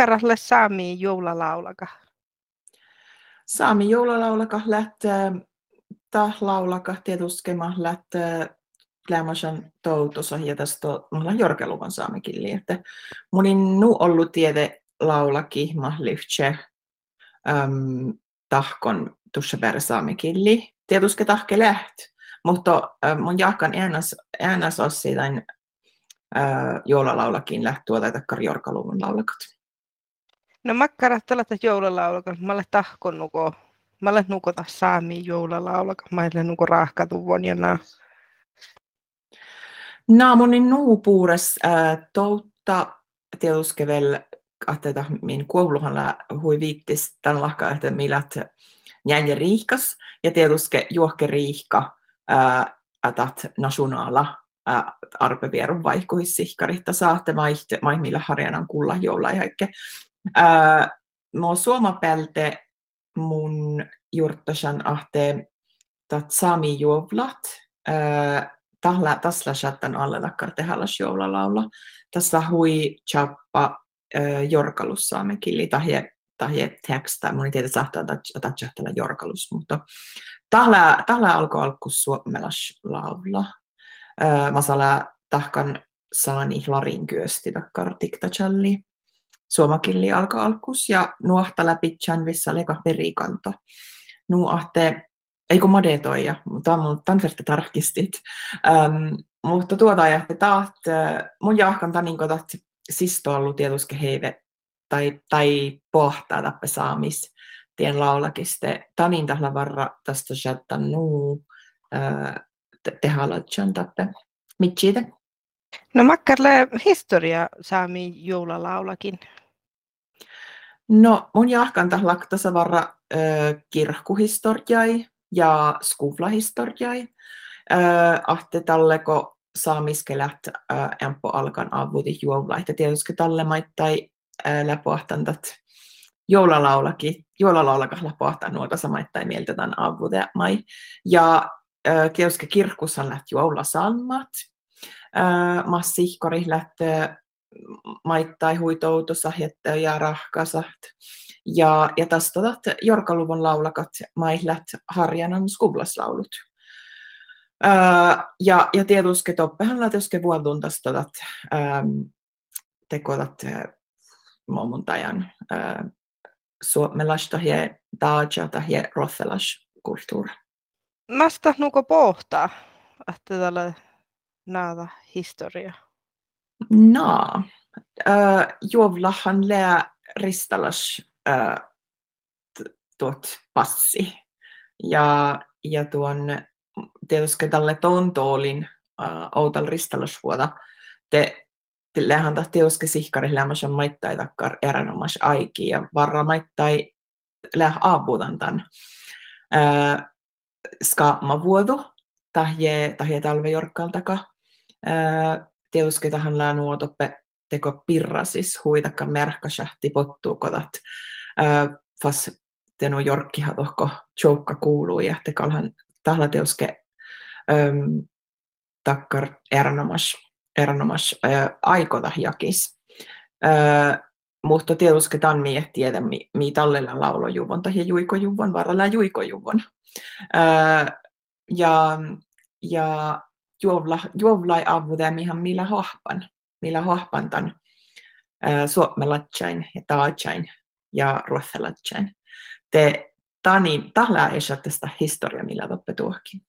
makkaralle saami joulalaulaka? Saami joulalaulaka lähtee ta laulaka tietysti lähtee lämmösen toutossa ja tästä mulla jorkeluvan saamikilli, että munin nu ollut tiede laulaki ma lyhtsä um, tahkon tuossa saamikilli. Tietysti tahke läht, mutta um, mun jahkan äänes, äänes on siitä uh, joulalaulakin lähtua tai takkar jorkaluvun laulakat. No makkarat tällaista joulalaulakat, mä olen tahkon nuko, mä olen nukota saami joulalaulakat, mä olen nuko rahkatuvon ja nää. Naamonin nuupuures äh, toutta tietysti vielä että min kouluhan hui viittis tämän lahka, että milät njänjä riikas ja tietysti juokke riikka att nationala arpevierun vaihkuissihkaritta saatte maihte, maihmilla harjanan kulla jolla ja Mo suomapelte mun jurttasan ahte tat sami juovlat tahla tasla chattan alla takkar tehallas joulalaula. Tässä hui chappa jorkalus saamen kili tahje tahje teksta. Mun ei tiedä saattaa tatsahtella jorkalus, mutta tahla, tahla alkoi alku suomelas laula. Masala tahkan saani larin kyösti takkar tiktachalli. Suomakilli alkoi alkus ja nuohta läpi chanvissa leka verikanto. Nuahte ei kun madetoija, mutta on tämän verran tarkistit. Um, mutta tuota ajattelin, taat, mun jahkan tanin kotat sisto ollut tietysti heive tai, tai pohtaa tappe saamis tien laulakiste. Tanin tällä varra tästä chattan nuu te, tehalatjan tappe. Mitsiitä? No makkarle historia saami joulalaulakin. No mun jahkan tällä tässä varra äh, kirkkuhistoriai, ja skuvlahistoriai. Ahte talleko saamiskelät empo alkan avuti juovlaita. Tietysti talle maittai äh, läpoahtantat joulalaulaki, joulalaulakas läpoahtan nuota samaittain mieltä tämän avude mai. Ja äh, keuske kirkkussan läht joulasalmat. Massihkori läht äh, maittai huitoutussa ja rahkasat. Ja, ja tästä todat Jorkaluvun laulakat maihlat harjanan skuplaslaulut. Öö, ja, ja tietysti toppehan lähteske vuodun tästä todat ähm, tekotat momentan äh, suomalaista ja daja tai rothelas kulttuuri. Nästa nuko pohtaa, että tällä näitä historia? No, äh, juovlahan lää ristalas tuot passi. Ja, ja tuon tietysti tälle tontoolin äh, outal ristalosvuota te lähän tahti tietysti sihkari lämmäs on maittai takkar erinomas aiki ja varra maittai läh aapuutan tämän. Äh, skaama vuodu tahje, tahje tietysti tähän lää nuotoppe teko pirrasis huitakka merkkasahti pottuukotat. Fas tenu jorkkihan tohko joukka kuuluu ja tekalhan tahla teuske um, takkar ernomas, ernomas äh, aikota jakis. Äh, mutta tietysti tämän mie tiedä, mi, tallella laulojuvon tai juikojuvon, varalla juikojuvon. Äh, ja, ja juovla, juovlai avude mihan millä hohpan millä hohpantan suomalaitsain ja taajain ja ruotsalaitsain. Te tani tahla esä tästä historia, millä toppe tuokin.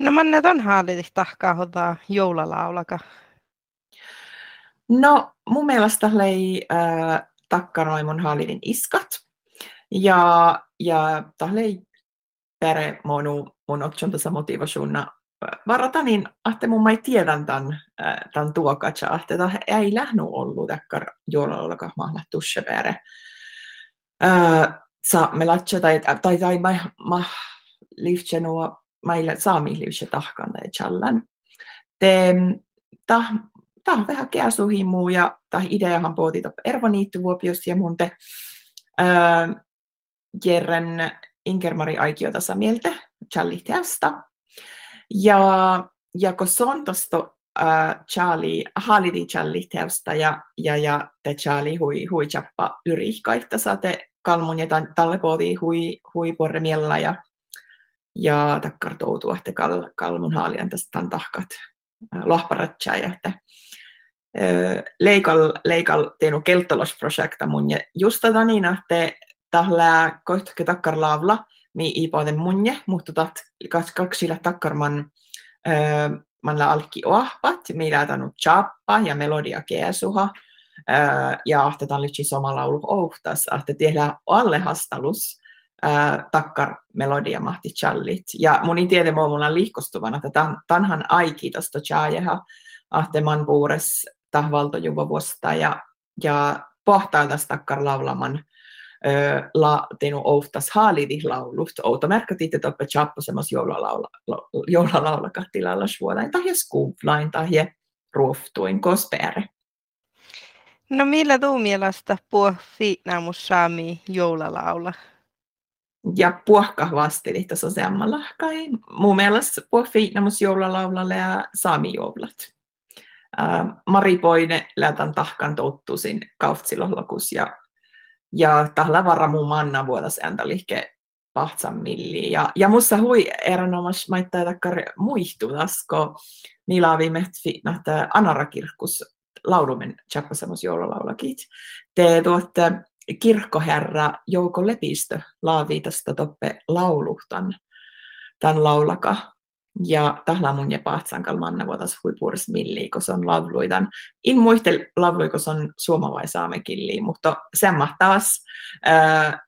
No manne ton haalit tahkaa hotaa joulalaulaka. No mun mielestä lei äh, takkanoi mun haalidin iskat. Ja, ja tahlei pere monu mun otson tässä varata niin ahte mun mai tiedän tämän, tämän tuokatsa, ahte ei lähnu ollut takkar joulolaka mahla tussepere. Sa me latsa tai tai tai mai ma liftse nuo maille saami liftse tahkan tai challan. Te ta ta vähän käsuhimu ja ta ideahan pohti erva vuopiosta ja mun te Jerren Inkermari Aikio tässä mieltä, challi. Ja, ja kun se on tuosta uh, Charlie, halidi Charlie teosta ja, ja, ja te Charlie hui, hui chappa yrihkaita saate kalmun ja talle podi hui, hui porremiella ja, ja takkar toutua, että kal, kalmun haalian tästä tahkat lohparatsaa ja että leikal, leikal teinu kelttalosprojekta mun ja just tätä niin, että tällä koittakin takkar mi iipoiden munje, mutta tat kaksilla takkarman man la alki ohpat, millä tanut chappa ja melodia keesuha, ja ahte lytsi sama laulu ohtas, ahte tehdä alle hastalus, takkar melodia mahti challit. Ja munin tiede mulla liikostuvana, että tanhan aiki tästä chajeha, ahte man puures tahvalto juva vuosta ja, ja pohtaa takkar laulaman la tenu oftas haalidih-laulut. Outo märkätit, että oppe chappo semmos joulalaula kattilalla suolain, tai skuvlain, tai ruoftuin kospere. No millä tuu mielestä puh fiitnaamus saami joulalaula? Ja puhka vasteli tässä semmalla kai. Mun mielestä puh fiitnaamus joulalaulalle ja saami joulat. Uh, Mari Poine lätän tahkan touttuisin kautsilohlokus ja ja tahla varra mun manna vuodas ääntä lihke pahtsan milli. Ja, ja musta hui erinomas maittaa takkar muistudasko niillä viime että Anarakirkkus laulumen tjappasemos joululaulakit. Te tuotte kirkkoherra Jouko Lepistö laavi tästä toppe lauluhtan tämän laulaka ja tahla mun ja pahtsankal manna vuotas huipuuris milli, kun se on lavluitan. In muistel lavlui, kun se on suomalai saamekilli, mutta sen mahtaas äh,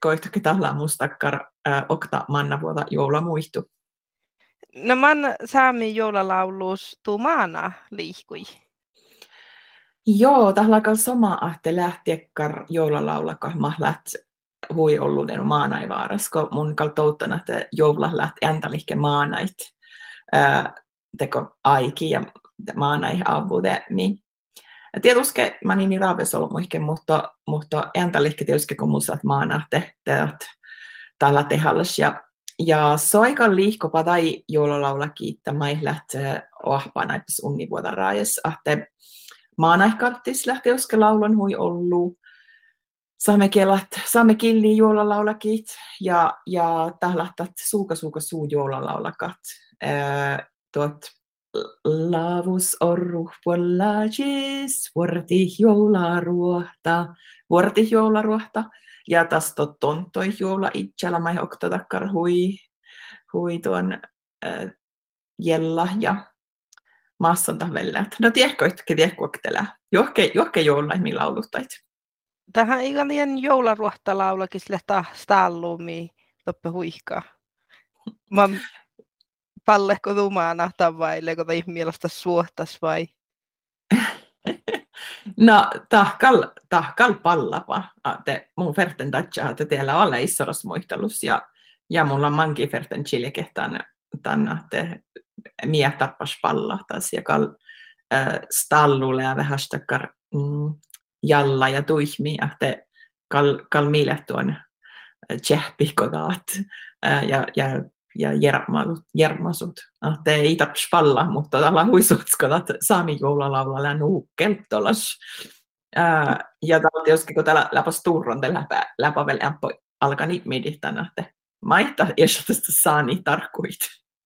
koihtoke tahla mustakkar äh, okta manna vuota joula muistu. No man saami joulalauluus tuu maana liikkui. Joo, tahla sama ahte lähtiekkar joulalaulaka mahlat hui ollut en maanaivaaras, kun mun kaltouttana, että joula lähti äntälikke maanait teko aiki ja maanai avude, niin tietysti mä niin raaves ollut muihin, mutta, mutta äntälikke tietysti kun mun saat maanahte teot tällä tehallas. Ja ja soikan liihkopa tai joululaula kiittää mai lähtee ohpaan näipäs unnivuoda raajas, että maanaihkarttis lähtee oske laulan hui ollut, saamme kelat, saamme killi juolalaulakit ja, ja tahlahtat suuka suuka suu juolalaulakat. tuot lavus orru puolajis, vuorti joularuohta, vuorti joularuohta. Ja tas tot tontoi joula itsellä mai oktotakkar hui, hui tuon äh, jella ja massan tahvelle. No että tiedätkö, johke, johke joulua, millä lauluttait tähän ikalien joularuohta laulakin sille stallumi loppe huihkaa. Mä palleko tumaana tavaille, kun mielestä suohtas vai? No, tahkal, tahkal pallapa. Te mun ferten tatsa, että teillä ole issoros muistelus ja, ja mulla on manki ferten chilekehtan tänne, että mie tappas pallahtas ja kal äh, stallulle ja vähän mm, jalla ja tuihmi, että kal, kal tuon tjehpikodaat ja, ja, ja jermasut. Että ei taps palla, mutta tällä huisuutskodat saami joulalaulalla nuukkeltolas. Ja täällä tietysti, kun täällä läpäs turron, läpä, läpä vielä alkani midittänä, että maita, jos tästä saa niin tarkkuit.